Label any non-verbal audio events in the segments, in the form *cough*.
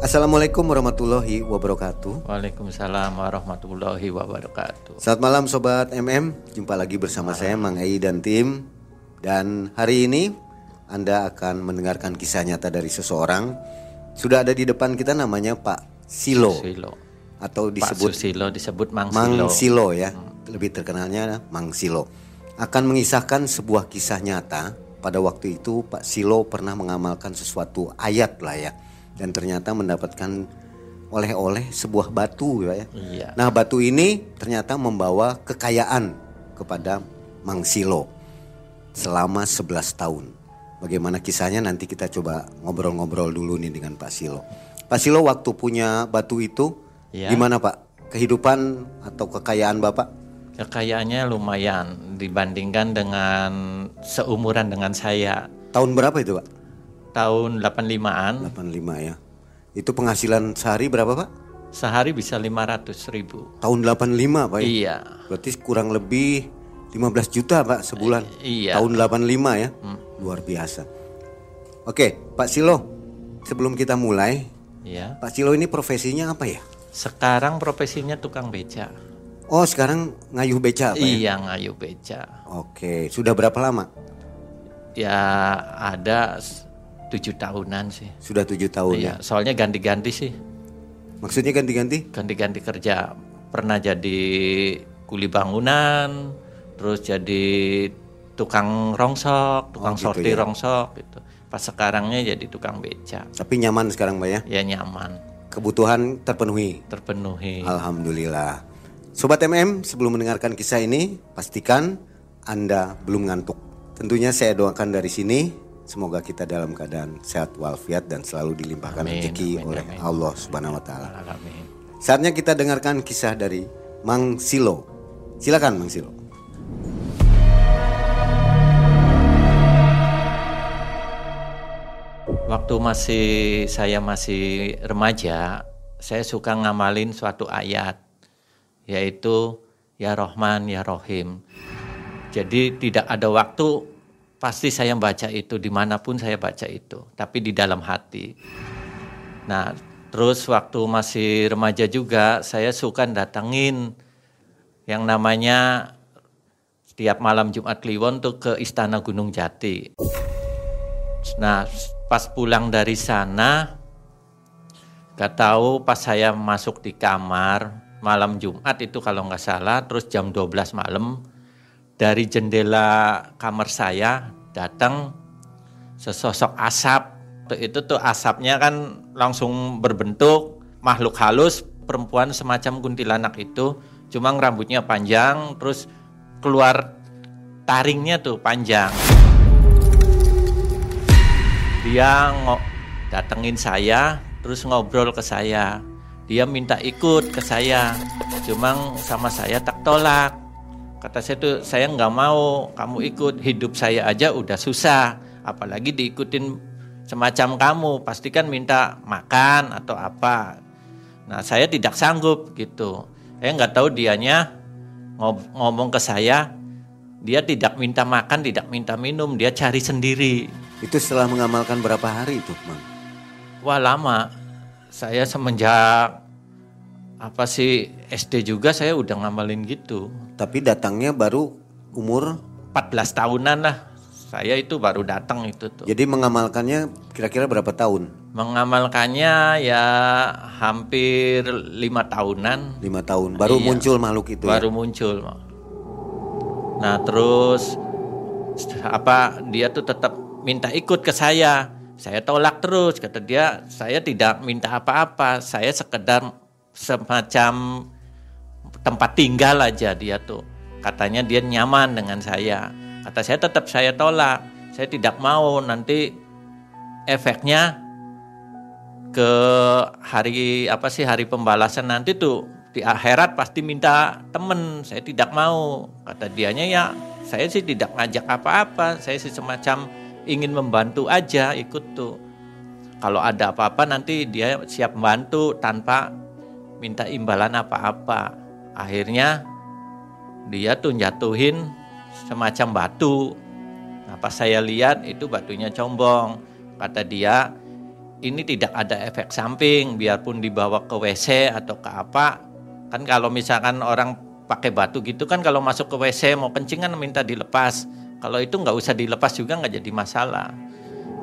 Assalamualaikum warahmatullahi wabarakatuh. Waalaikumsalam warahmatullahi wabarakatuh. Selamat malam sobat MM, jumpa lagi bersama saya Mang Ei dan tim. Dan hari ini Anda akan mendengarkan kisah nyata dari seseorang. Sudah ada di depan kita namanya Pak Silo, Silo. atau Pak disebut Susilo disebut Mang, Mang Silo. Silo ya, lebih terkenalnya Mang Silo. Akan mengisahkan sebuah kisah nyata. Pada waktu itu Pak Silo pernah mengamalkan sesuatu ayat lah ya, dan ternyata mendapatkan oleh-oleh sebuah batu ya. Iya. Nah batu ini ternyata membawa kekayaan kepada Mang Silo selama 11 tahun. Bagaimana kisahnya nanti kita coba ngobrol-ngobrol dulu nih dengan Pak Silo. Pak Silo waktu punya batu itu Iya. gimana Pak? Kehidupan atau kekayaan Bapak? Kekayaannya lumayan dibandingkan dengan seumuran dengan saya. Tahun berapa itu Pak? Tahun 85-an 85 ya. Itu penghasilan sehari berapa Pak? sehari bisa 500 ribu. Tahun 85 Pak ya? Iya. Berarti kurang lebih 15 juta Pak sebulan. Iya. Tahun 85 ya. Luar biasa. Oke, Pak Silo. Sebelum kita mulai, Iya. Pak Silo ini profesinya apa ya? Sekarang profesinya tukang beca. Oh, sekarang ngayuh beca Pak ya? Iya ngayu beca. Oke, sudah berapa lama? Ya ada tujuh tahunan sih. Sudah tujuh tahun ya. Iya. Soalnya ganti-ganti sih. Maksudnya ganti-ganti? ganti-ganti kerja pernah jadi kuli bangunan terus jadi tukang rongsok tukang gitu sortir ya. rongsok gitu pas sekarangnya jadi tukang beca Tapi nyaman sekarang Pak ya? ya nyaman Kebutuhan terpenuhi. terpenuhi Alhamdulillah. Sobat MM, sebelum mendengarkan kisah ini, pastikan Anda belum ngantuk. Tentunya saya doakan dari sini, semoga kita dalam keadaan sehat walafiat dan selalu dilimpahkan Amin, rezeki amin, oleh amin. Allah Subhanahu wa taala. Saatnya kita dengarkan kisah dari Mang Silo. Silakan Mang Silo. waktu masih saya masih remaja saya suka ngamalin suatu ayat yaitu ya Rohman ya Rohim jadi tidak ada waktu pasti saya baca itu di mana pun saya baca itu tapi di dalam hati. Nah terus waktu masih remaja juga saya suka datangin yang namanya setiap malam Jumat Kliwon tuh ke Istana Gunung Jati. Nah, pas pulang dari sana, gak tahu pas saya masuk di kamar malam Jumat itu kalau nggak salah, terus jam 12 malam dari jendela kamar saya datang sesosok asap. Itu tuh asapnya kan langsung berbentuk makhluk halus, perempuan semacam kuntilanak itu, cuma rambutnya panjang, terus keluar taringnya tuh panjang. Dia ngo datengin saya terus ngobrol ke saya. Dia minta ikut ke saya. Cuma sama saya tak tolak kata saya tuh saya nggak mau kamu ikut. Hidup saya aja udah susah. Apalagi diikutin semacam kamu. Pasti kan minta makan atau apa. Nah saya tidak sanggup gitu. Saya nggak tahu dianya ngomong ke saya. Dia tidak minta makan tidak minta minum. Dia cari sendiri. Itu setelah mengamalkan berapa hari itu, Mang? Wah lama. Saya semenjak apa sih SD juga saya udah ngamalin gitu. Tapi datangnya baru umur 14 tahunan lah. Saya itu baru datang itu tuh. jadi mengamalkannya kira-kira berapa tahun? Mengamalkannya ya hampir lima tahunan Lima tahun. Baru Iya. muncul makhluk itu. ya? baru muncul. Nah terus apa dia tuh tetap minta ikut ke saya. Saya tolak terus kata dia saya tidak minta apa-apa. Saya sekedar semacam tempat tinggal aja dia tuh. Katanya dia nyaman dengan saya. Kata saya tetap saya tolak. Saya tidak mau nanti efeknya ke hari apa sih hari pembalasan nanti tuh di akhirat pasti minta temen saya tidak mau kata dianya ya saya sih tidak ngajak apa-apa saya sih semacam ingin membantu aja ikut tuh kalau ada apa-apa nanti dia siap membantu tanpa minta imbalan apa-apa. Akhirnya dia tuh jatuhin semacam batu. Nah pas saya lihat itu batunya combong. Kata dia ini tidak ada efek samping biarpun dibawa ke WC atau ke apa. Kan kalau misalkan orang pakai batu gitu kan kalau masuk ke WC mau kencing kan minta dilepas. Kalau itu nggak usah dilepas juga nggak jadi masalah.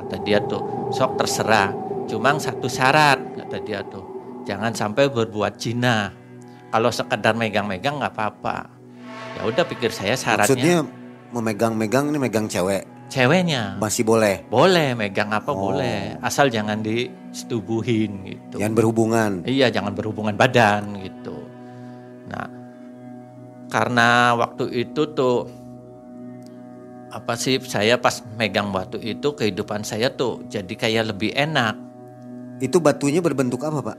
Kata dia tuh sok terserah cuma satu syarat kata dia tuh jangan sampai berbuat jina kalau sekedar megang-megang nggak apa-apa ya udah pikir saya syaratnya Maksudnya memegang-megang ini megang cewek ceweknya masih boleh. boleh megang apa Oh. boleh asal jangan disetubuhin gitu Jangan berhubungan. Iya, jangan berhubungan badan gitu. Nah, karena waktu itu tuh apa sih saya pas megang batu itu kehidupan saya tuh jadi kayak lebih enak. Itu batunya berbentuk apa, Pak?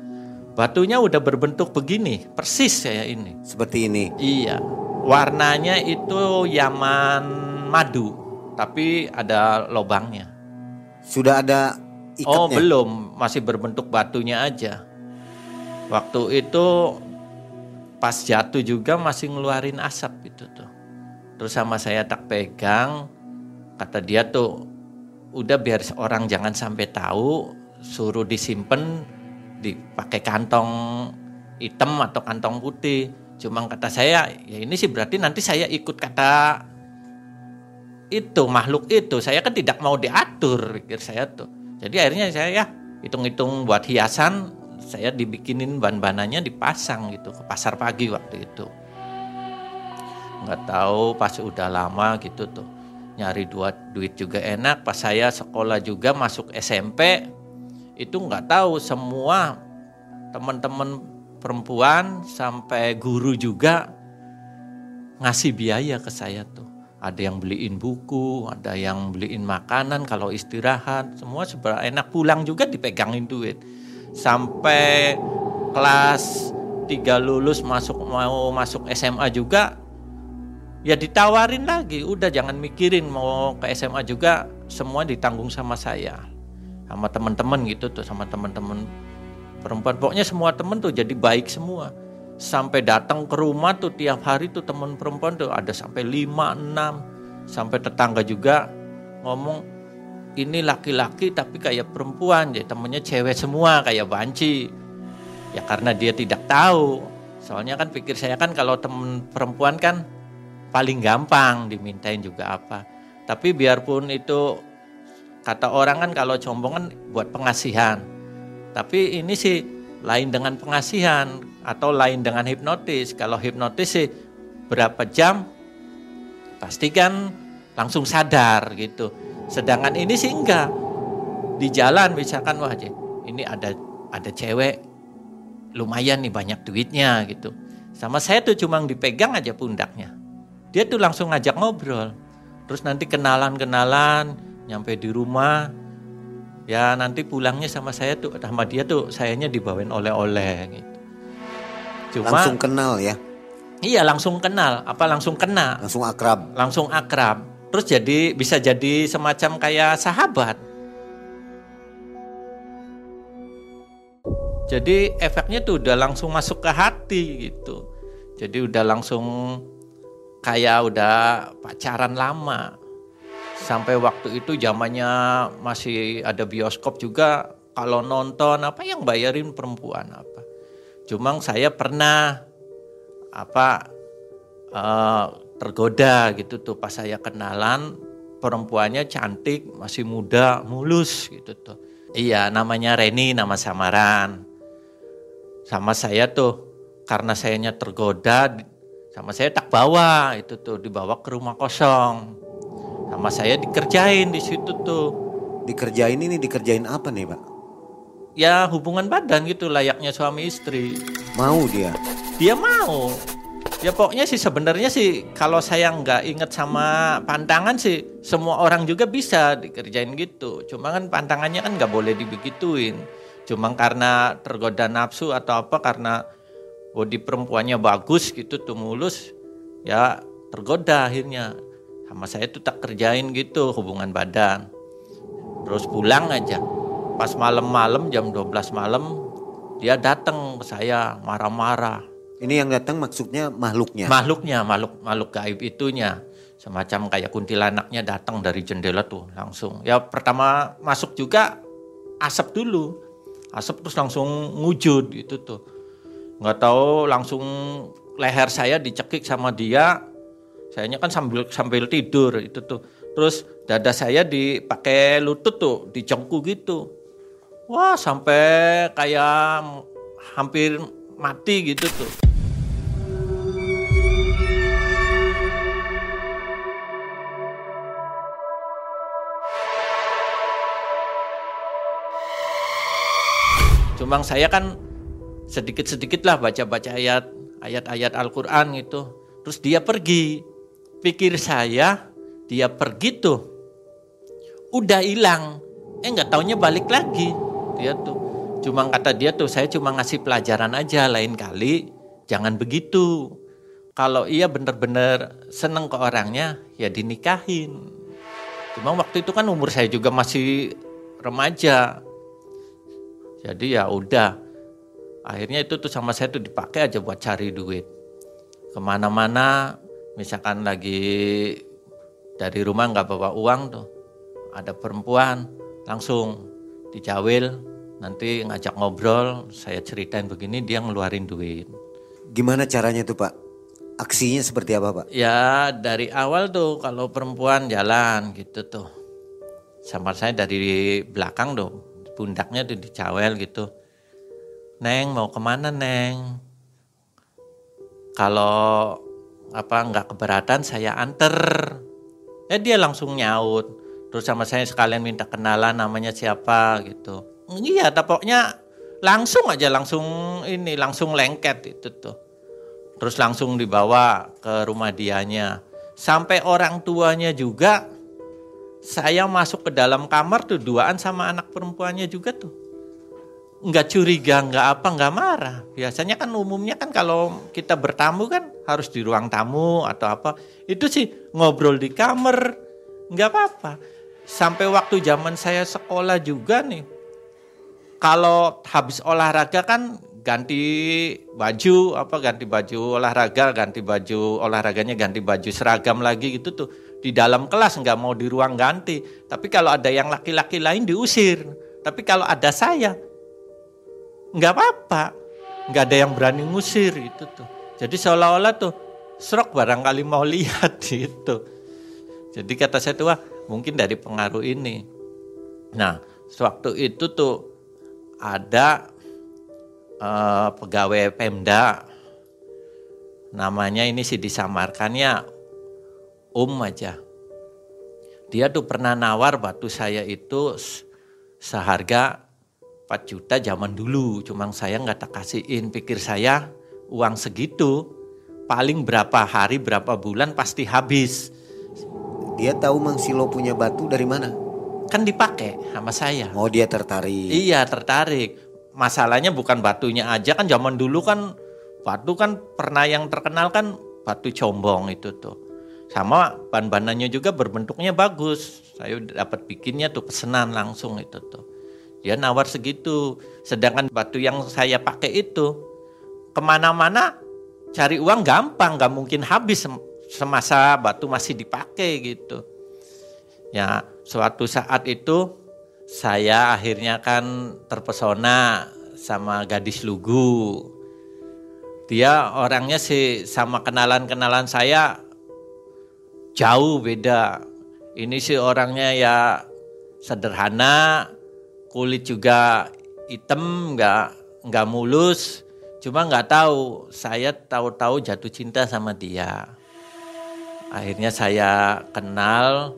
Batunya udah berbentuk begini, persis saya ini. Seperti ini. Iya. Warnanya itu yaman madu, tapi ada lobangnya. Sudah ada Oh ikatnya. belum, masih berbentuk batunya aja. Waktu itu pas jatuh juga masih ngeluarin asap itu tuh. Terus sama saya tak pegang, kata dia tuh udah biar orang jangan sampai tahu, suruh disimpan dipakai kantong hitam atau kantong putih. Cuma kata saya, ya ini sih berarti nanti saya ikut kata itu makhluk itu. Saya kan tidak mau diatur, pikir saya tuh. Jadi akhirnya saya ya hitung-hitung buat hiasan, saya dibikinin ban-banannya dipasang gitu ke pasar pagi waktu itu. Nggak tahu pas udah lama gitu tuh nyari dua duit juga enak. Pas saya sekolah juga masuk SMP itu nggak tahu semua teman-teman perempuan sampai guru juga ngasih biaya ke saya tuh. Ada yang beliin buku, ada yang beliin makanan kalau istirahat, semua seberapa enak pulang juga dipegangin duit. Sampai kelas 3 lulus masuk mau masuk SMA juga ya ditawarin lagi, udah jangan mikirin mau ke SMA juga semua ditanggung sama saya. Sama teman-teman gitu tuh, sama teman-teman perempuan. Pokoknya semua temen tuh jadi baik semua. Sampai datang ke rumah tuh tiap hari tuh teman perempuan tuh ada sampai 5 6 sampai tetangga juga ngomong ini laki-laki tapi kayak perempuan. Jadi temennya cewek semua kayak banci. Ya karena dia tidak tahu. Soalnya kan pikir saya kan kalau temen perempuan kan paling gampang dimintain juga apa. Tapi biarpun itu kata orang kan kalau combong kan buat pengasihan tapi ini sih lain dengan pengasihan atau lain dengan hipnotis. Kalau hipnotis sih berapa jam pasti kan langsung sadar gitu. Sedangkan ini sih enggak. Di jalan misalkan wah ini ada ada cewek lumayan nih banyak duitnya gitu. Sama saya tuh cuma dipegang aja pundaknya. Dia tuh langsung ngajak ngobrol. Terus nanti kenalan-kenalan, nyampe di rumah, ya nanti pulangnya sama saya tuh sama dia tuh sayanya dibawain oleh-oleh gitu. Cuma Langsung kenal ya. iya langsung kenal, apa langsung kena, Langsung akrab. langsung akrab. Terus jadi bisa jadi semacam kayak sahabat. Jadi efeknya tuh udah langsung masuk ke hati gitu. Jadi udah langsung kayak udah pacaran lama. Sampai waktu itu zamannya masih ada bioskop juga kalau nonton apa yang bayarin perempuan apa. Cuma saya pernah apa eh, tergoda gitu tuh pas saya kenalan perempuannya cantik, masih muda, mulus gitu tuh. Iya, namanya Reni, nama samaran. Sama saya tuh karena sayanya tergoda sama saya tak bawa itu tuh dibawa ke rumah kosong. Sama saya dikerjain di situ tuh. Dikerjain ini dikerjain apa nih, Pak? Ya hubungan badan gitu layaknya suami istri. Mau dia. Dia mau. Ya pokoknya sih sebenarnya sih kalau saya nggak inget sama pantangan sih semua orang juga bisa dikerjain gitu. Cuma kan pantangannya kan nggak boleh dibegituin. Cuma karena tergoda nafsu atau apa karena body perempuannya bagus gitu tuh mulus ya tergoda akhirnya sama saya tuh tak kerjain gitu hubungan badan. Terus pulang aja. Pas malam-malam jam 12 malam dia datang ke saya marah-marah. Ini yang datang maksudnya makhluknya. Makhluknya, makhluk makhluk gaib itunya. Semacam kayak kuntilanaknya datang dari jendela tuh langsung. Ya pertama masuk juga asap dulu asap terus langsung ngujud gitu tuh nggak tahu langsung leher saya dicekik sama dia sayanya kan sambil sambil tidur itu tuh terus dada saya dipakai lutut tuh dicengku gitu wah sampai kayak hampir mati gitu tuh Cuma saya kan sedikit-sedikit lah baca-baca ayat ayat-ayat Al-Quran gitu. Terus dia pergi. Pikir saya dia pergi tuh. Udah hilang. Eh nggak taunya balik lagi. Dia tuh. Cuma kata dia tuh saya cuma ngasih pelajaran aja lain kali. Jangan begitu. Kalau ia bener-bener seneng ke orangnya ya dinikahin. Cuma waktu itu kan umur saya juga masih remaja jadi ya udah. Akhirnya itu tuh sama saya tuh dipakai aja buat cari duit. Ke mana-mana, misalkan lagi dari rumah nggak bawa uang tuh, ada perempuan langsung dicawil, nanti ngajak ngobrol, saya ceritain begini dia ngeluarin duit. Gimana caranya tuh Pak? Aksinya seperti apa Pak? Ya dari awal tuh kalau perempuan jalan gitu tuh. Sama saya dari belakang tuh pundaknya tuh dicawel gitu. Neng mau ke mana Neng? Kalau apa nggak keberatan saya anter. Eh dia langsung nyaut. Terus sama saya sekalian minta kenalan namanya siapa gitu. Iya, pokoknya langsung aja langsung ini langsung lengket itu tuh. Terus langsung dibawa ke rumah dianya. Sampai orang tuanya juga saya masuk ke dalam kamar tuh duaan sama anak perempuannya juga tuh nggak curiga nggak apa nggak marah biasanya kan umumnya kan kalau kita bertamu kan harus di ruang tamu atau apa itu sih ngobrol di kamar nggak apa-apa sampai waktu zaman saya sekolah juga nih kalau habis olahraga kan ganti baju apa ganti baju olahraga ganti baju olahraganya ganti baju seragam lagi gitu tuh di dalam kelas nggak mau di ruang ganti. Tapi kalau ada yang laki-laki lain diusir. Tapi kalau ada saya nggak apa-apa, nggak ada yang berani ngusir itu tuh. Jadi seolah-olah tuh serok barangkali mau *laughs* lihat gitu. Jadi kata saya tuh mungkin dari pengaruh ini. Nah sewaktu itu tuh ada uh, pegawai Pemda namanya ini sih disamarkannya Om aja. Dia tuh pernah nawar batu saya itu seharga 4 juta zaman dulu. Cuma saya nggak tak kasihin. Pikir saya uang segitu paling berapa hari berapa bulan pasti habis. Dia tahu Mang Silo punya batu dari mana? Kan dipakai sama saya. Oh dia tertarik. Iya tertarik. Masalahnya bukan batunya aja kan zaman dulu kan batu kan pernah yang terkenal kan batu combong itu tuh sama ban-banannya juga berbentuknya bagus. Saya dapat bikinnya tuh pesenan langsung itu tuh. Dia nawar segitu. Sedangkan batu yang saya pakai itu ke mana-mana cari uang gampang, nggak mungkin habis semasa batu masih dipakai gitu. Ya suatu saat itu saya akhirnya kan terpesona sama gadis lugu. Dia orangnya sih sama kenalan-kenalan saya jauh beda. Ini sih orangnya ya sederhana, kulit juga hitam, nggak nggak mulus. Cuma nggak tahu, saya tahu-tahu jatuh cinta sama dia. Akhirnya saya kenal,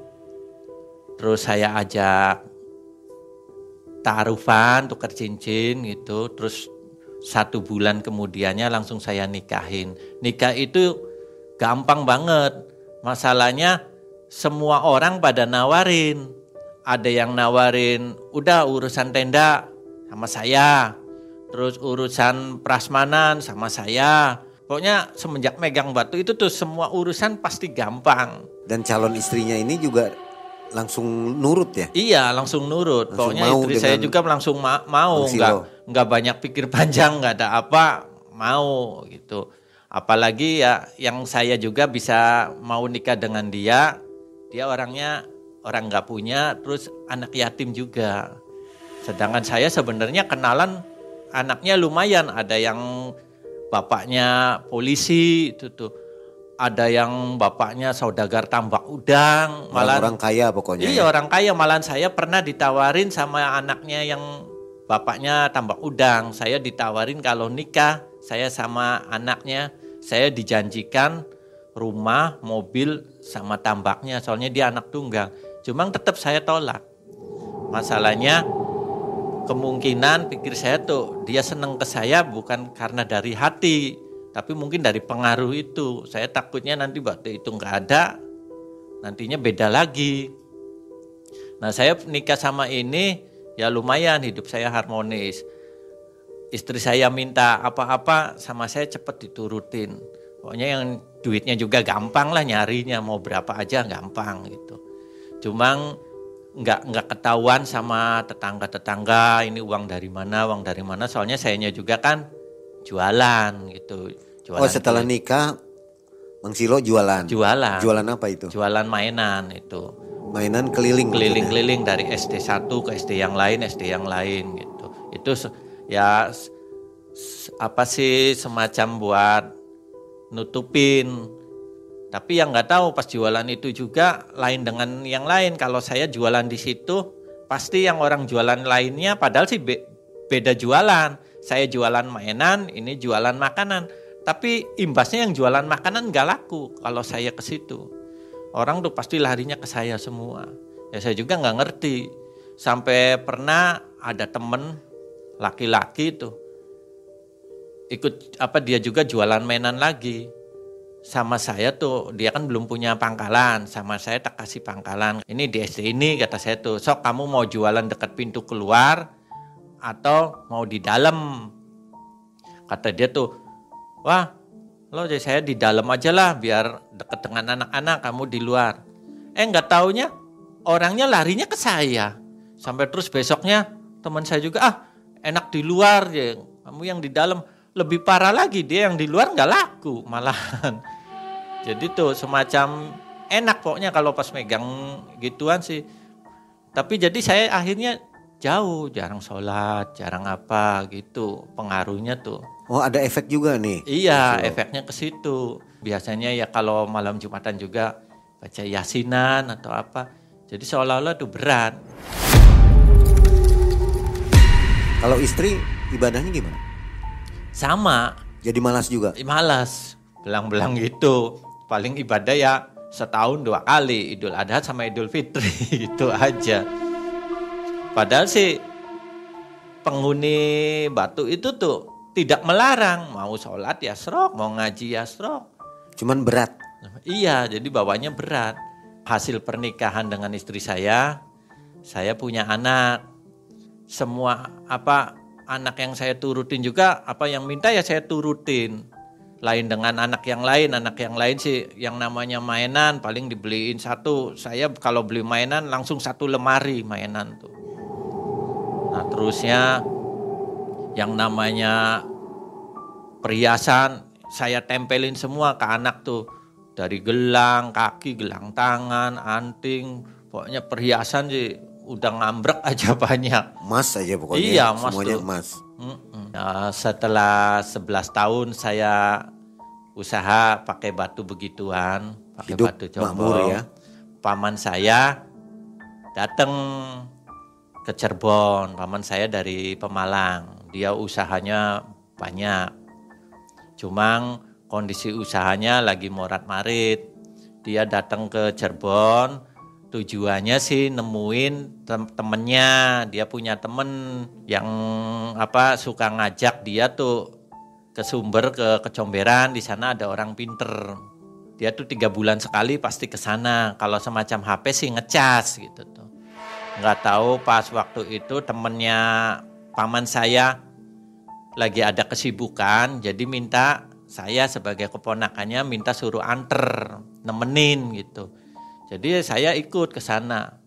terus saya ajak taruhan, tukar cincin gitu, terus satu bulan kemudiannya langsung saya nikahin. Nikah itu gampang banget Masalahnya semua orang pada nawarin. Ada yang nawarin, udah urusan tenda sama saya. Terus urusan prasmanan sama saya. Pokoknya semenjak megang batu itu tuh semua urusan pasti gampang. Dan calon istrinya ini juga langsung nurut ya? Iya, langsung nurut. Langsung Pokoknya istri saya juga langsung ma mau, nggak nggak banyak pikir panjang, nggak ada apa, mau gitu. Apalagi ya yang saya juga bisa mau nikah dengan dia, dia orangnya orang nggak punya, terus anak yatim juga. Sedangkan saya sebenarnya kenalan anaknya lumayan, ada yang bapaknya polisi itu tuh. Ada yang bapaknya saudagar tambak udang, malah orang kaya pokoknya. Iya, ya. orang kaya. Malah saya pernah ditawarin sama anaknya yang bapaknya tambak udang. Saya ditawarin kalau nikah, saya sama anaknya, saya dijanjikan rumah, mobil sama tambaknya. Soalnya dia anak tunggal. Cuma tetap saya tolak. Masalahnya kemungkinan pikir saya tuh dia seneng ke saya bukan karena dari hati, tapi mungkin dari pengaruh itu. Saya takutnya nanti waktu itu nggak ada, nantinya beda lagi. Nah saya nikah sama ini ya lumayan hidup saya harmonis. Istri saya minta apa-apa sama saya cepat diturutin. Pokoknya yang duitnya juga gampang lah nyarinya mau berapa aja gampang gitu. Cuma nggak nggak ketahuan sama tetangga-tetangga ini uang dari mana uang dari mana soalnya sayanya juga kan jualan gitu. Jualan oh setelah duit. nikah Bang Silo jualan. Jualan. Jualan apa itu? Jualan mainan itu. Mainan keliling. Keliling-keliling dari SD 1 ke SD yang lain, SD yang lain gitu. Itu ya apa sih semacam buat nutupin. Tapi yang nggak tahu pas jualan itu juga lain dengan yang lain. Kalau saya jualan di situ pasti yang orang jualan lainnya padahal sih be beda jualan. Saya jualan mainan, ini jualan makanan tapi imbasnya yang jualan makanan nggak laku kalau saya ke situ. Orang tuh pasti larinya ke saya semua. Ya saya juga nggak ngerti. Sampai pernah ada temen laki-laki tuh ikut apa dia juga jualan mainan lagi sama saya tuh dia kan belum punya pangkalan sama saya tak kasih pangkalan ini di SD ini kata saya tuh sok kamu mau jualan dekat pintu keluar atau mau di dalam kata dia tuh Wah, lo jadi saya di dalam aja lah biar deket dengan anak-anak kamu di luar. Eh nggak taunya orangnya larinya ke saya. Sampai terus besoknya teman saya juga ah enak di luar ya. Kamu yang di dalam lebih parah lagi dia yang di luar nggak laku malahan. Jadi tuh semacam enak pokoknya kalau pas megang gituan sih. Tapi jadi saya akhirnya jauh, jarang sholat, jarang apa gitu. Pengaruhnya tuh. Oh ada efek juga nih. Iya gitu. efeknya ke situ. Biasanya ya kalau malam Jumatan juga baca yasinan atau apa. Jadi seolah-olah itu berat. Kalau istri ibadahnya gimana? Sama. Jadi malas juga? Malas. Belang-belang gitu. Paling ibadah ya setahun dua kali. Idul Adha sama Idul Fitri. *laughs* itu aja. Padahal sih penghuni batu itu tuh tidak melarang mau sholat ya serok, mau ngaji ya serok. Cuman berat. Iya, jadi bawanya berat. Hasil pernikahan dengan istri saya, saya punya anak. Semua apa anak yang saya turutin juga apa yang minta ya saya turutin. Lain dengan anak yang lain, anak yang lain sih yang namanya mainan paling dibeliin satu. Saya kalau beli mainan langsung satu lemari mainan tuh. Nah terusnya yang namanya perhiasan saya tempelin semua ke anak tuh dari gelang kaki, gelang tangan, anting, pokoknya perhiasan sih udah ngambrek aja *laughs* banyak. Emas aja pokoknya. Iya, emas semuanya tuh. emas. Nah, setelah 11 tahun saya usaha pakai batu begituan, pakai Hidup batu makmur ya. Paman saya datang ke Cirebon, paman saya dari Pemalang dia usahanya banyak. Cuma kondisi usahanya lagi morat marit. Dia datang ke Cirebon, tujuannya sih nemuin tem temennya. Dia punya temen yang apa suka ngajak dia tuh ke sumber ke kecomberan di sana ada orang pinter. Dia tuh tiga bulan sekali pasti ke sana. Kalau semacam HP sih ngecas gitu tuh. Nggak tahu pas waktu itu temennya paman saya lagi ada kesibukan jadi minta saya sebagai keponakannya minta suruh anter nemenin gitu jadi saya ikut ke sana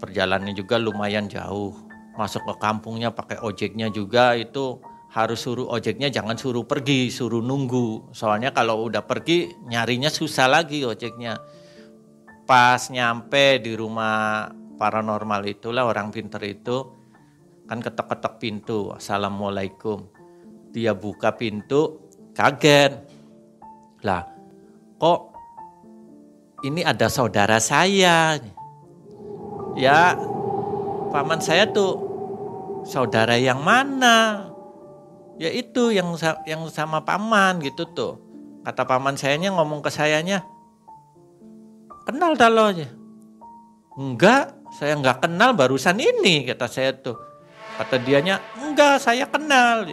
perjalanannya juga lumayan jauh masuk ke kampungnya pakai ojeknya juga itu harus suruh ojeknya jangan suruh pergi suruh nunggu soalnya kalau udah pergi nyarinya susah lagi ojeknya pas nyampe di rumah paranormal itulah orang pinter itu kan ketok-ketok pintu, assalamualaikum. Dia buka pintu, kaget. Lah, kok ini ada saudara saya. Ya, paman saya tuh saudara yang mana? Ya itu yang yang sama paman gitu tuh. Kata paman sayanya ngomong ke sayanya, kenal dah lo. Enggak, saya enggak kenal barusan ini kata saya tuh. Kata dianya, enggak saya kenal.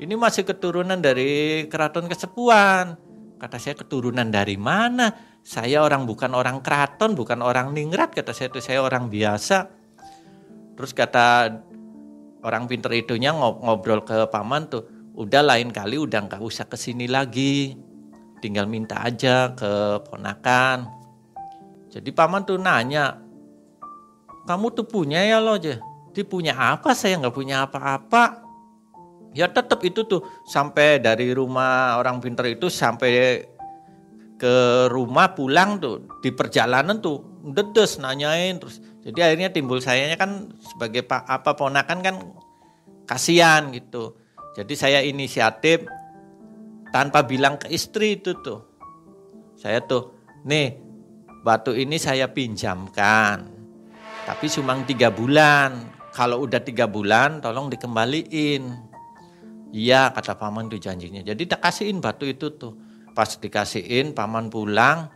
Ini masih keturunan dari keraton kesepuan. Kata saya keturunan dari mana? Saya orang bukan orang keraton, bukan orang ningrat. Kata saya itu saya orang biasa. Terus kata orang pinter itunya ngobrol ke paman tuh, udah lain kali udah nggak usah ke sini lagi, tinggal minta aja ke ponakan. Jadi paman tuh nanya, kamu tuh punya ya lo aja? Dia punya apa? Saya nggak punya apa-apa. Ya tetap itu tuh sampai dari rumah orang pinter itu sampai ke rumah pulang tuh di perjalanan tuh dedes nanyain terus. Jadi akhirnya timbul sayanya kan sebagai pak apa ponakan kan kasihan gitu. Jadi saya inisiatif tanpa bilang ke istri itu tuh. Saya tuh nih batu ini saya pinjamkan tapi cuma tiga bulan. Kalau udah tiga bulan tolong dikembaliin. Iya kata paman tuh janjinya. Jadi tak kasihin batu itu tuh Pas dikasihin paman pulang,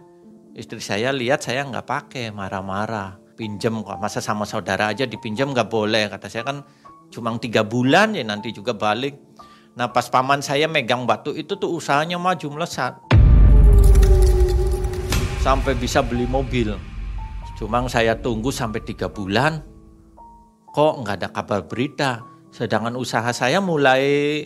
istri saya lihat saya nggak pakai, marah-marah. Pinjem kok, masa sama saudara aja dipinjam nggak boleh. Kata saya kan cuma tiga bulan ya nanti juga balik. Nah pas paman saya megang batu itu tuh usahanya maju melesat. Sampai bisa beli mobil. Cuma saya tunggu sampai tiga bulan, kok nggak ada kabar berita. Sedangkan usaha saya mulai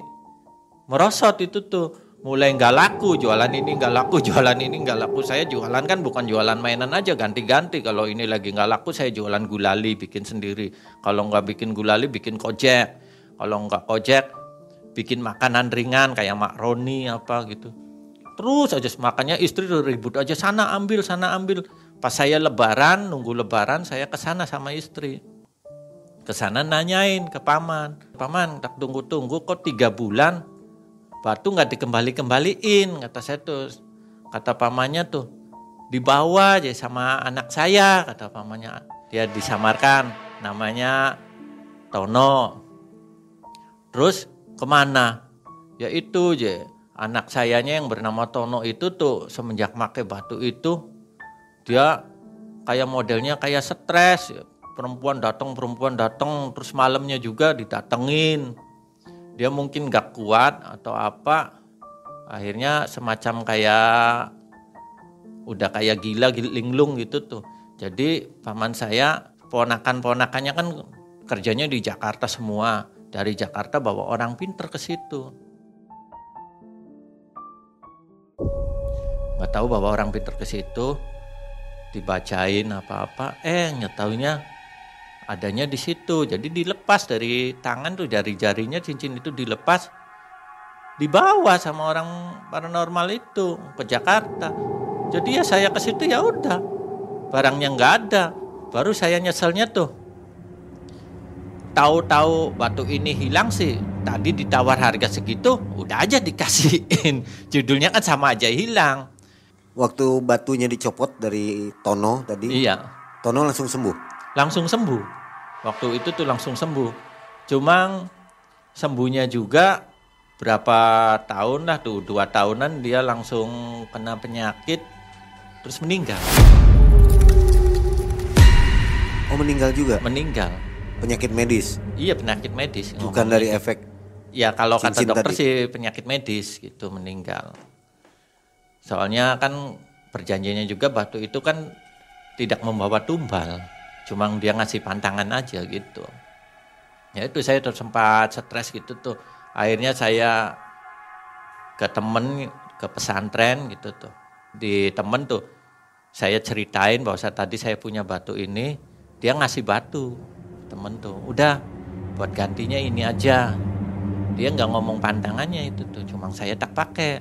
merosot itu tuh mulai nggak laku jualan ini nggak laku *laughs* jualan ini nggak laku. Saya jualan kan bukan jualan mainan aja ganti-ganti. Kalau ini lagi nggak laku saya jualan gulali bikin sendiri. Kalau nggak bikin gulali bikin kojek. Kalau nggak kojek bikin makanan ringan kayak makroni apa gitu. Terus aja makanya istri ribut aja sana ambil sana ambil. Pas saya lebaran nunggu lebaran saya ke sana sama istri. Ke sana nanyain ke paman. Paman tak tunggu tunggu kok tiga bulan batu nggak dikembali-kembaliin kata saya tuh. Kata pamannya tuh dibawa aja sama anak saya kata pamannya. Dia disamarkan namanya Tono. Terus ke mana? Ya itu aja anak sayanya yang bernama Tono itu tuh semenjak make batu itu dia kayak modelnya kayak stres. Perempuan datang perempuan datang terus malamnya juga didatengin dia mungkin gak kuat atau apa akhirnya semacam kayak udah kayak gila linglung gitu tuh. Jadi paman saya ponakan-ponakannya kan kerjanya di Jakarta semua. Dari Jakarta bawa orang pinter ke situ. Nggak tahu bawa orang pinter ke situ dibacain apa-apa. Eh nyetaunya adanya di situ. Jadi dilepas dari tangan tuh jari-jarinya cincin itu dilepas dibawa sama orang paranormal itu ke Jakarta. Jadi ya saya ke situ ya udah barangnya nggak ada. Baru saya nyeselnya tuh. Tahu-tahu batu ini hilang sih. Tadi ditawar harga segitu, udah aja dikasihin. *laughs* Judulnya kan sama aja hilang. Waktu batunya dicopot dari Tono tadi. Iya. Tono langsung sembuh. Langsung sembuh. Waktu itu tuh langsung sembuh. Cuma sembuhnya juga berapa tahun lah tuh dua tahunan dia langsung kena penyakit terus meninggal. Oh meninggal juga? Meninggal. Penyakit medis? Iya penyakit medis. Bukan dari efek? Ya kalau kata dokter tadi. sih penyakit medis gitu meninggal. Soalnya kan perjanjiannya juga batu itu kan tidak membawa tumbal. Cuma dia ngasih pantangan aja gitu. Ya itu saya tuh sempat stres gitu tuh. Akhirnya saya ke temen, ke pesantren gitu tuh. Di temen tuh saya ceritain bahwa saya, tadi saya punya batu ini. Dia ngasih batu temen tuh. Udah buat gantinya ini aja. Dia nggak ngomong pantangannya itu tuh. Cuma saya tak pakai.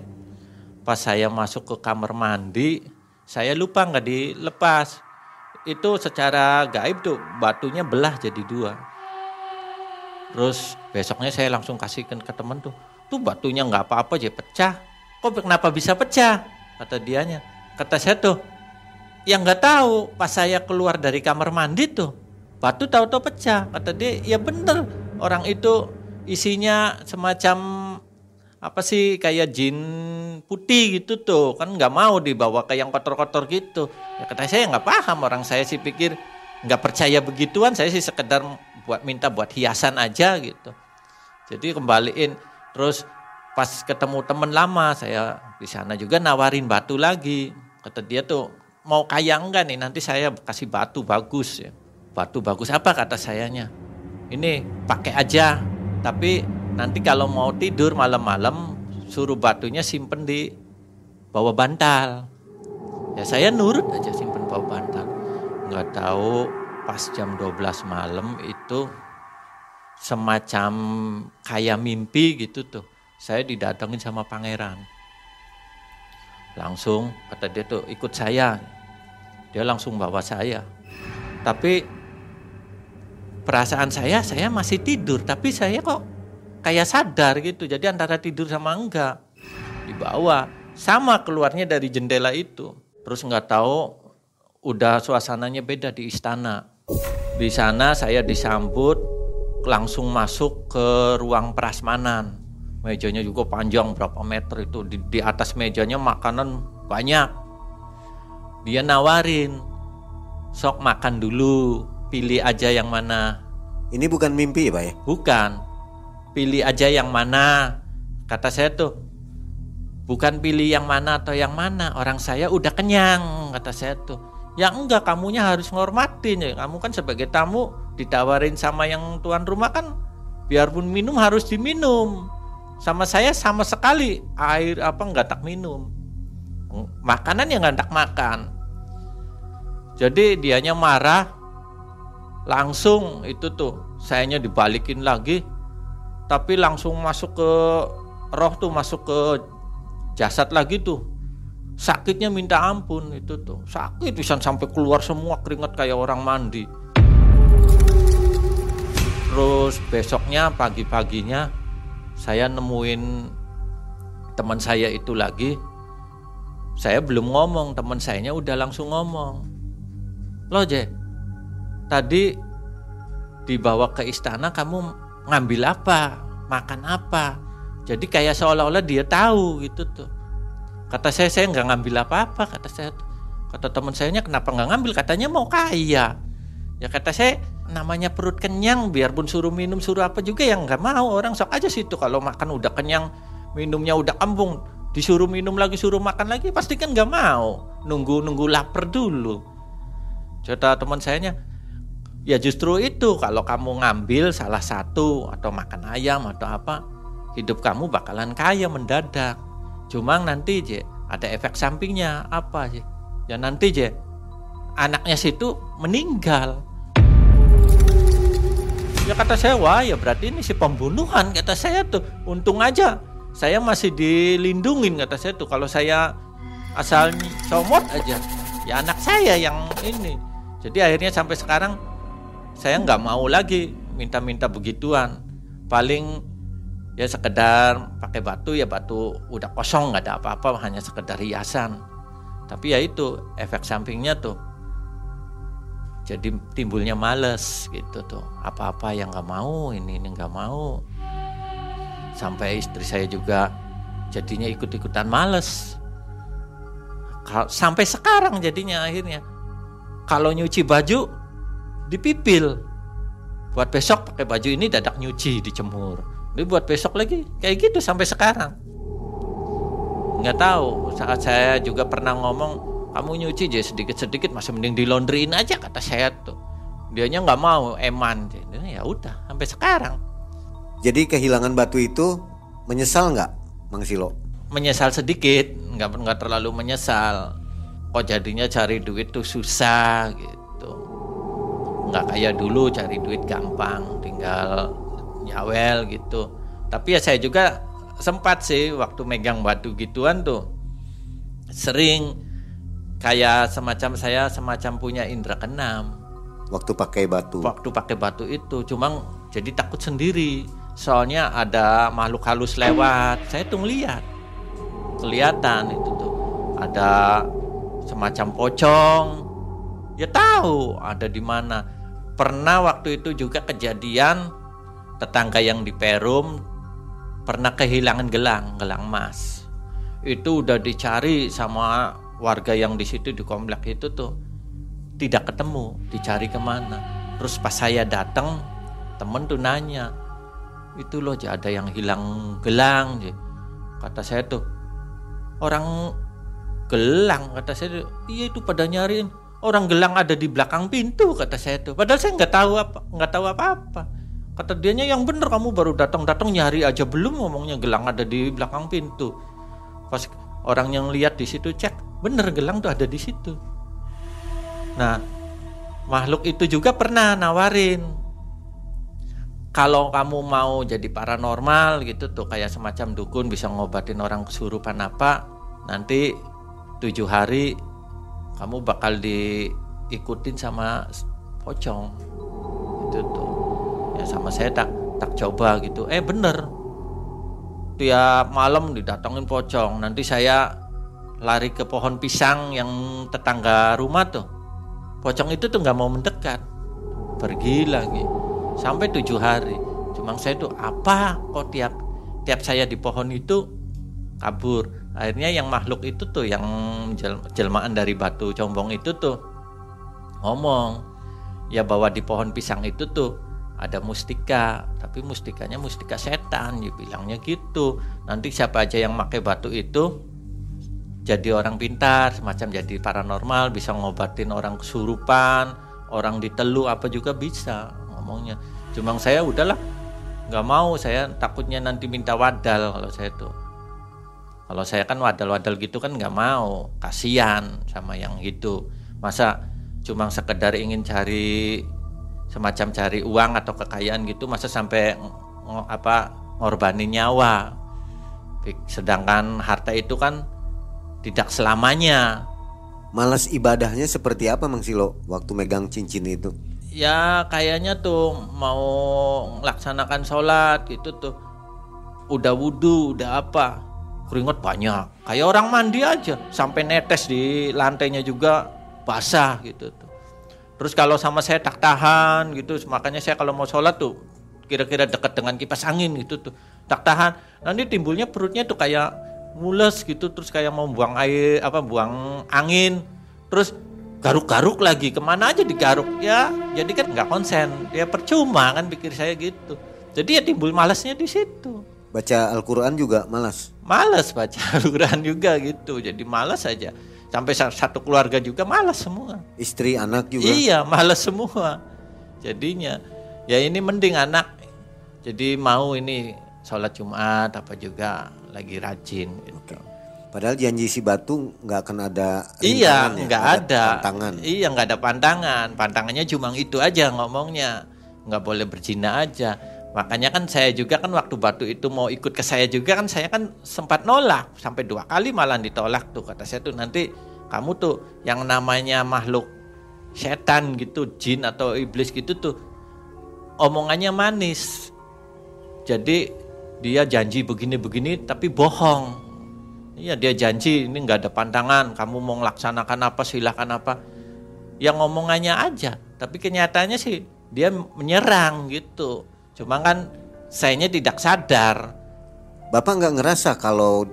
Pas saya masuk ke kamar mandi, saya lupa nggak dilepas itu secara gaib tuh batunya belah jadi dua. Terus besoknya saya langsung kasihkan ke temen tuh, tuh batunya nggak apa-apa aja pecah. Kok kenapa bisa pecah? Kata dianya. Kata saya tuh, yang nggak tahu pas saya keluar dari kamar mandi tuh, batu tahu-tahu pecah. Kata dia, ya bener orang itu isinya semacam apa sih kayak jin putih gitu tuh? Kan nggak mau dibawa ke yang kotor-kotor gitu. Ya kata saya nggak paham. Orang saya sih pikir nggak percaya begituan. Saya sih sekedar buat minta buat hiasan aja gitu. Jadi kembaliin. Terus pas ketemu temen lama saya di sana juga nawarin batu lagi. Kata dia tuh mau kaya enggak nih? Nanti saya kasih batu bagus ya. Batu bagus apa? kata sayanya. Ini pakai aja tapi nanti kalau mau tidur malam-malam suruh batunya simpen di bawah bantal. Ya saya nurut aja simpen bawah bantal. Nggak tahu pas jam 12 malam itu semacam kayak mimpi gitu tuh. Saya didatengin sama pangeran. Langsung kata dia tuh ikut saya. Dia langsung bawa saya. Tapi perasaan saya saya masih tidur tapi saya kok kayak sadar gitu. Jadi antara tidur sama enggak di bawah sama keluarnya dari jendela itu. Terus nggak tahu udah suasananya beda di istana. Di sana saya disambut langsung masuk ke ruang prasmanan. Mejanya juga panjang berapa meter itu. Di, di atas mejanya makanan banyak. Dia nawarin, sok makan dulu, pilih aja yang mana. Ini bukan mimpi ya Pak ya? Bukan, pilih aja yang mana. Kata saya tuh, bukan pilih yang mana atau yang mana. Orang saya udah kenyang, kata saya tuh. Ya enggak, kamunya harus ngormatin ya. Kamu kan sebagai tamu ditawarin sama yang tuan rumah kan biarpun minum harus diminum. Sama saya sama sekali air apa enggak tak minum. Makanan yang enggak tak makan. Jadi dianya marah langsung itu tuh sayanya dibalikin lagi tapi langsung masuk ke roh tuh masuk ke jasad lagi tuh. Sakitnya minta ampun itu tuh. Sakit bisa sampai keluar semua keringat kayak orang mandi. Terus besoknya pagi-paginya saya nemuin teman saya itu lagi. Saya belum ngomong teman sayanya udah langsung ngomong. Loh Je tadi dibawa ke istana kamu ngambil apa, makan apa. Jadi kayak seolah-olah dia tahu gitu tuh. Kata saya saya nggak ngambil apa-apa kata saya. Kata teman sayanya kenapa nggak ngambil? Katanya mau kaya. Ya kata saya namanya perut kenyang biarpun suruh minum suruh apa juga yang nggak mau orang sok aja situ kalau makan udah kenyang minumnya udah kembung disuruh minum lagi suruh makan lagi pasti kan nggak mau nunggu nunggu lapar dulu cerita teman sayanya Ya justru itu kalau kamu ngambil salah satu atau makan ayam atau apa, hidup kamu bakalan kaya mendadak. Cuma nanti je ada efek sampingnya apa sih? Ya nanti je anaknya situ meninggal. Ya kata saya wah ya berarti ini si pembunuhan kata saya tuh. Untung aja saya masih dilindungin kata saya tuh. Kalau saya asal comot aja ya anak saya yang ini. Jadi akhirnya sampai sekarang saya nggak mau lagi minta-minta begituan. Paling ya sekedar pakai batu ya batu udah kosong nggak ada apa-apa hanya sekedar hiasan. Tapi ya itu efek sampingnya tuh jadi timbulnya males gitu tuh. Apa-apa yang nggak mau ini ini nggak mau. Sampai istri saya juga jadinya ikut-ikutan males. Sampai sekarang jadinya akhirnya. Kalau nyuci baju dipipil. Buat besok pakai baju ini dadak nyuci dijemur. Ini buat besok lagi kayak gitu sampai sekarang. Nggak tahu saat saya juga pernah ngomong kamu nyuci aja sedikit-sedikit masih mending di laundryin aja kata saya tuh. Dianya nggak mau eman. Ya udah sampai sekarang. Jadi kehilangan batu itu menyesal nggak Mang Silo? Menyesal sedikit nggak nggak terlalu menyesal. Kok jadinya cari duit tuh susah gitu nggak kayak dulu cari duit gampang tinggal nyawel gitu tapi ya saya juga sempat sih waktu megang batu gituan tuh sering kayak semacam saya semacam punya indera keenam waktu pakai batu waktu pakai batu itu cuma jadi takut sendiri. Soalnya ada makhluk halus lewat, saya tuh ngeliat, kelihatan itu tuh ada semacam pocong. Ya tahu ada di mana. Pernah waktu itu juga kejadian tetangga yang di Perum pernah kehilangan gelang, gelang emas. Itu udah dicari sama warga yang di situ di komplek itu tuh tidak ketemu, dicari ke mana. Terus pas saya datang, temen tuh nanya, itu loh ada yang hilang gelang. Kata saya tuh, orang gelang kata saya iya itu pada nyariin orang gelang ada di belakang pintu kata saya tuh. Padahal saya nggak tahu apa nggak tahu apa apa kata dianya yang bener kamu baru datang datang nyari aja. Belum ngomongnya gelang ada di belakang pintu. Pas orang yang lihat di situ cek bener gelang tuh ada di situ. Nah makhluk itu juga pernah nawarin kalau kamu mau jadi paranormal gitu tuh kayak semacam dukun bisa ngobatin orang kesurupan apa nanti tujuh hari kamu bakal diikutin sama pocong. Itu tuh. Ya sama saya tak tak coba gitu. Eh bener. Tiap malam didatangin pocong. Nanti saya lari ke pohon pisang yang tetangga rumah tuh. Pocong itu tuh nggak mau mendekat. Pergi lagi. Sampai tujuh hari. Cuma saya tuh apa kok tiap tiap saya di pohon itu? Kabur akhirnya yang makhluk itu tuh yang jel jelmaan dari batu combong itu tuh ngomong ya bahwa di pohon pisang itu tuh ada mustika tapi mustikanya mustika setan ya bilangnya gitu. Nanti siapa aja yang pakai batu itu jadi orang pintar semacam jadi paranormal bisa ngobatin orang kesurupan orang ditelu apa juga bisa ngomongnya. Cuma saya udahlah nggak mau saya takutnya nanti minta wadal kalau saya tuh kalau saya kan wadal-wadal gitu kan nggak mau kasihan sama yang itu masa cuma sekedar ingin cari semacam cari uang atau kekayaan gitu masa sampai apa ngorbanin nyawa sedangkan harta itu kan tidak selamanya. Malas ibadahnya seperti apa Mang Silo waktu megang cincin itu? Ya kayaknya tuh mau melaksanakan sholat gitu tuh udah wudhu udah apa keringat banyak. Kayak orang mandi aja sampai netes di lantainya juga basah gitu tuh. Terus kalau sama saya tak tahan gitu makanya saya kalau mau sholat tuh kira-kira dekat dengan kipas angin gitu tuh tak tahan. Nanti timbulnya perutnya tuh kayak mules gitu terus kayak mau buang air apa buang angin. Terus garuk-garuk lagi ke mana aja digaruk ya. Jadi kan nggak konsen ya percuma kan pikir saya gitu. Jadi ya timbul malasnya di situ baca Al-Quran juga malas malas baca *laughs* Al-Quran juga gitu jadi malas aja sampai satu keluarga juga malas semua istri anak juga iya malas semua jadinya ya ini mending anak jadi mau ini sholat Jumat apa juga lagi rajin gitu. Padahal janji si batu nggak akan ada Iya, nggak ada, ada. pantangan. Iya, nggak ada pantangan. Pantangannya cuma itu aja ngomongnya. Nggak boleh berzina aja. Makanya kan saya juga kan waktu batu itu mau ikut ke saya juga kan saya kan sempat nolak sampai dua kali malah ditolak tuh kata saya tuh nanti kamu tuh yang namanya makhluk setan gitu jin atau iblis gitu tuh omongannya manis jadi dia janji begini-begini tapi bohong. Iya dia janji ini nggak ada pantangan, kamu mau melaksanakan apa silahkan apa. Yang ngomongannya aja, tapi kenyataannya sih dia menyerang gitu. Cuma kan sayanya tidak sadar. Bapak nggak ngerasa kalau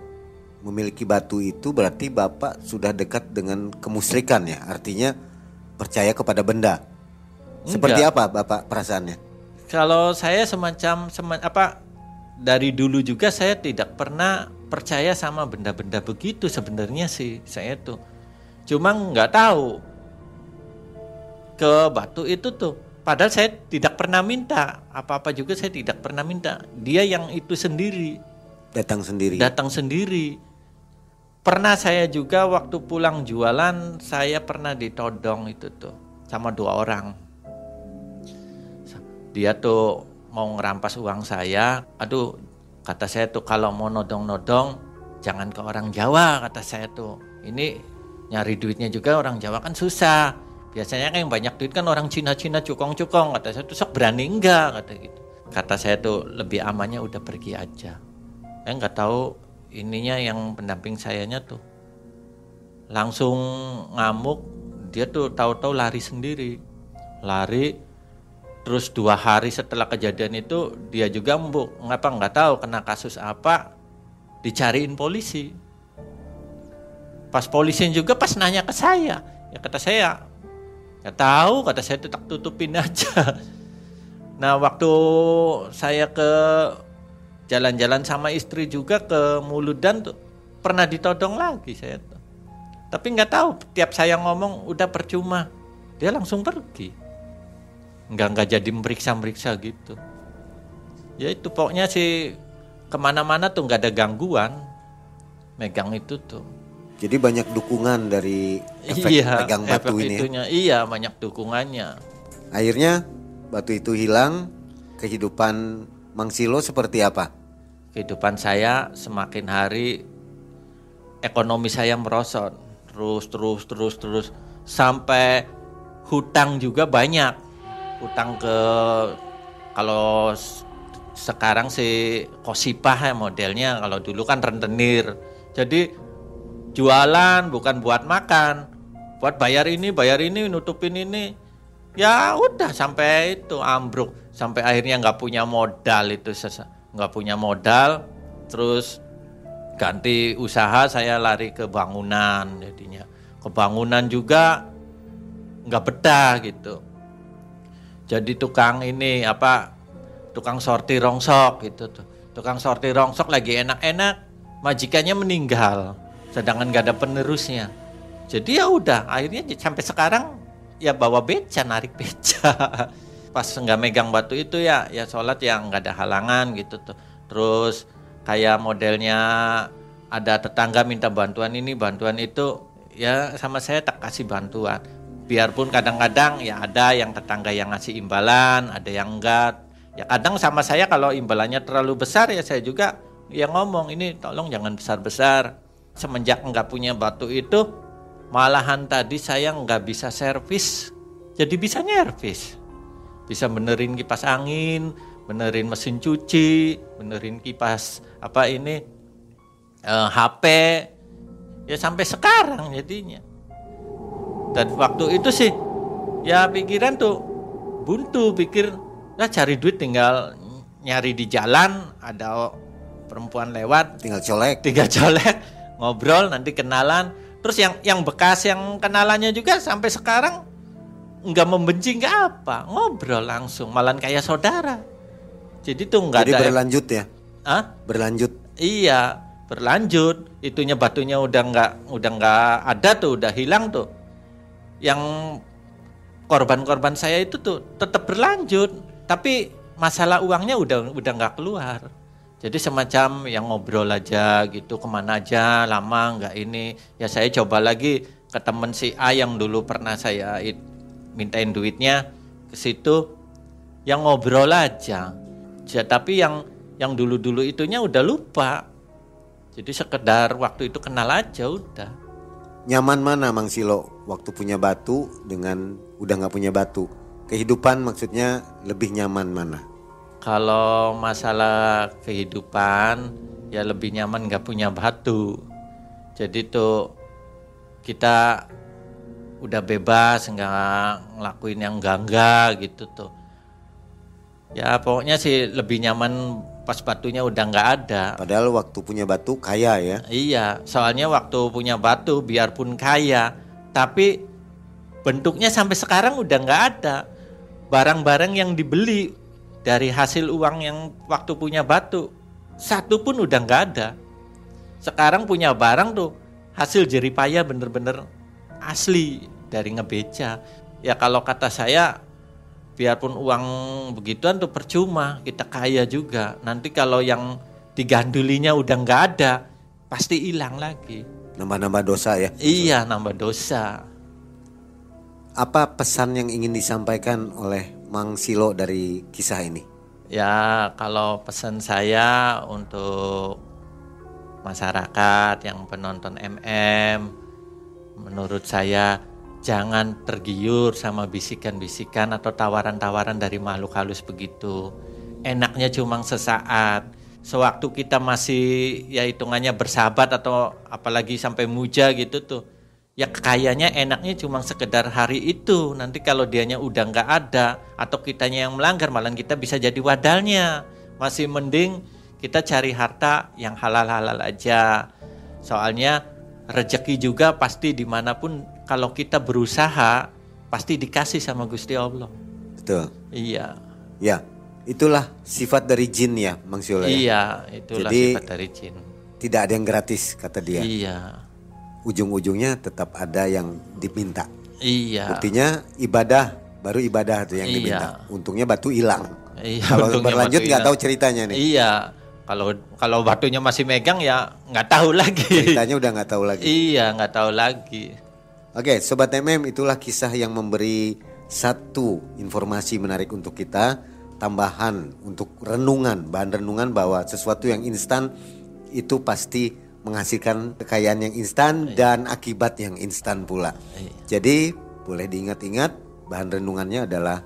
memiliki batu itu berarti Bapak sudah dekat dengan kemusrikan ya? Artinya percaya kepada benda. Seperti Enggak. apa Bapak perasaannya? Kalau saya semacam, semacam apa dari dulu juga saya tidak pernah percaya sama benda-benda begitu sebenarnya sih saya tuh cuma nggak tahu ke batu itu tuh padahal saya tidak pernah minta apa-apa juga saya tidak pernah minta. Dia yang itu sendiri. Datang sendiri. Datang sendiri. Pernah saya juga waktu pulang jualan saya pernah ditodong itu tuh sama dua orang. Dia tuh mau ngerampas uang saya, aduh kata saya tuh kalau mau nodong-nodong jangan ke orang Jawa kata saya tuh. Ini nyari duitnya juga orang Jawa kan susah. Biasanya kan yang banyak duit kan orang Cina-Cina cukong-cukong kata saya tuh sok berani enggak? kata gitu. kata saya tuh lebih amannya udah pergi aja. Saya nggak tahu ininya yang pendamping sayanya tuh. Langsung ngamuk dia tuh tahu-tahu lari sendiri. Lari terus dua hari setelah kejadian itu dia juga ngapa nggak tahu kena kasus apa dicariin polisi. Pas polisi juga pas nanya ke saya ya kata saya nggak tahu kata saya itu tak tutupin aja. *laughs* Nah waktu saya ke jalan-jalan sama istri juga ke Muludan tuh pernah ditodong lagi saya tuh. Tapi nggak tahu tiap saya ngomong udah percuma dia langsung pergi. Nggak nggak jadi meriksa meriksa gitu. Ya itu pokoknya sih ke mana-mana tuh nggak ada gangguan. Megang itu tuh jadi banyak dukungan dari efek iya, pegang batu efek ini ya? itunya, iya banyak dukungannya. Akhirnya batu itu hilang. Kehidupan Mang Silo seperti apa? Kehidupan saya semakin hari ekonomi saya merosot. Terus terus terus terus. Sampai hutang juga banyak. Hutang ke kalau sekarang sih kosipah ya modelnya. Kalau dulu kan rentenir. Jadi jualan bukan buat makan. Buat bayar ini bayar ini nutupin ini. Ya udah sampai itu ambruk. Sampai akhirnya nggak punya modal itu nggak punya modal. Terus ganti usaha saya lari ke bangunan jadinya. Ke bangunan juga nggak betah gitu. Jadi tukang ini apa tukang sortir rongsok gitu tuh. Tukang sortir rongsok lagi enak-enak majikannya meninggal sedangkan nggak ada penerusnya. Jadi ya udah akhirnya sampai sekarang ya bawa beca narik *laughs* beca. Pas nggak megang batu itu ya ya sholat yang nggak ada halangan gitu tuh. Terus kayak modelnya ada tetangga minta bantuan ini bantuan itu ya sama saya tak kasih bantuan. Biarpun kadang-kadang ya ada yang tetangga yang ngasih imbalan ada yang enggak. Ya kadang sama saya kalau imbalannya terlalu besar ya saya juga ya ngomong ini tolong jangan besar-besar semenjak nggak punya batu itu malahan tadi saya nggak bisa servis. Jadi bisa nyervis. Bisa benerin kipas angin benerin mesin cuci benerin kipas apa ini eh, HP ya sampai sekarang jadinya. Dan waktu itu sih ya pikiran tuh buntu pikir lah cari duit tinggal nyari di jalan ada perempuan lewat. Tinggal colek. Tiga colek ngobrol nanti kenalan terus yang yang bekas yang kenalannya juga sampai sekarang nggak membenci nggak apa ngobrol langsung malah kayak saudara jadi tuh nggak ada berlanjut ya Hah? berlanjut Iya, berlanjut. Itunya batunya udah nggak udah nggak ada tuh, udah hilang tuh. Yang korban-korban saya itu tuh tetap berlanjut, tapi masalah uangnya udah udah nggak keluar. Jadi semacam yang ngobrol aja gitu, ke mana aja, lama nggak ini. Ya saya coba lagi ke temen si A yang dulu pernah saya mintain duitnya ke situ, yang ngobrol aja. Ja- tapi yang yang dulu-dulu itunya udah lupa. Jadi sekedar waktu itu kenal aja udah. nyaman mana Mang Silo waktu punya batu dengan udah nggak punya batu kehidupan maksudnya lebih nyaman mana Kalau masalah kehidupan ya lebih nyaman nggak punya batu. Jadi tuh kita udah bebas nggak ngelakuin yang enggak gitu tuh. Ya pokoknya sih lebih nyaman pas batunya udah nggak ada. padahal waktu punya batu kaya ya Iya, soalnya waktu punya batu biarpun kaya, tapi bentuknya sampai sekarang udah nggak ada. Barang-barang yang dibeli dari hasil uang yang waktu punya batu, satu pun udah nggak ada. Sekarang punya barang tuh hasil jeripaya bener-bener asli dari ngebeca. Ya kalau kata saya, biarpun uang begituan tuh percuma, kita kaya juga. Nanti kalau yang digandulinya udah nggak ada, pasti hilang lagi. nambah-nambah dosa ya Iya, nambah dosa. apa pesan yang ingin disampaikan oleh Mang Silo dari kisah ini Ya, kalau pesan saya untuk masyarakat yang penonton MM, menurut saya jangan tergiur sama bisikan-bisikan atau tawaran-tawaran dari makhluk halus begitu. enaknya cuma sesaat. Sewaktu kita masih ya hitungannya bersahabat atau apalagi sampai muja gitu tuh. Ya kayaknya enaknya cuma sekedar hari itu. Nanti kalau dianya udah nggak ada atau kitanya yang melanggar malah kita bisa jadi wadalnya. Masih mending kita cari harta yang halal-halal aja. Soalnya rezeki juga pasti di mana pun kalau kita berusaha pasti dikasih sama Gusti Allah. Betul. Iya. Ya, itulah sifat dari jin ya, Mang Siola. ya? Iya, itulah Jadi- sifat dari jin. Tidak ada yang gratis kata dia. Iya. Ujung-ujungnya tetap ada yang diminta. Iya. Buktinya ibadah baru ibadah tuh yang Iya. diminta. Untungnya batu hilang. Iya, Kalau berlanjut nggak tahu ceritanya nih. Iya. Kalau kalau batunya masih megang ya nggak tahu lagi. Ceritanya udah nggak tahu lagi. iya, nggak tahu lagi. Oke, sobat MM itulah kisah yang memberi satu informasi menarik untuk kita, tambahan untuk renungan, bahan renungan bahwa sesuatu yang instan itu pasti menghasilkan kekayaan yang instan dan akibat yang instan pula. Iya. Jadi boleh diingat-ingat bahan renungannya adalah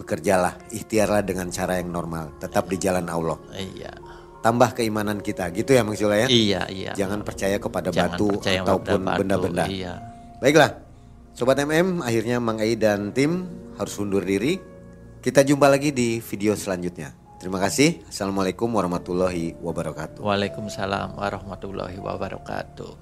bekerjalah, ikhtiarlah dengan cara yang normal, tetap di jalan Allah. Iya. Tambah keimanan kita, gitu ya Mang Sula ya. Iya, iya. Jangan percaya kepada Jangan batu percaya ataupun benda-benda. Iya. Baiklah, Sobat MM, akhirnya Mang Ai dan tim harus undur diri. Kita jumpa lagi di video selanjutnya. Terima kasih. Assalamualaikum warahmatullahi wabarakatuh. Waalaikumsalam warahmatullahi wabarakatuh.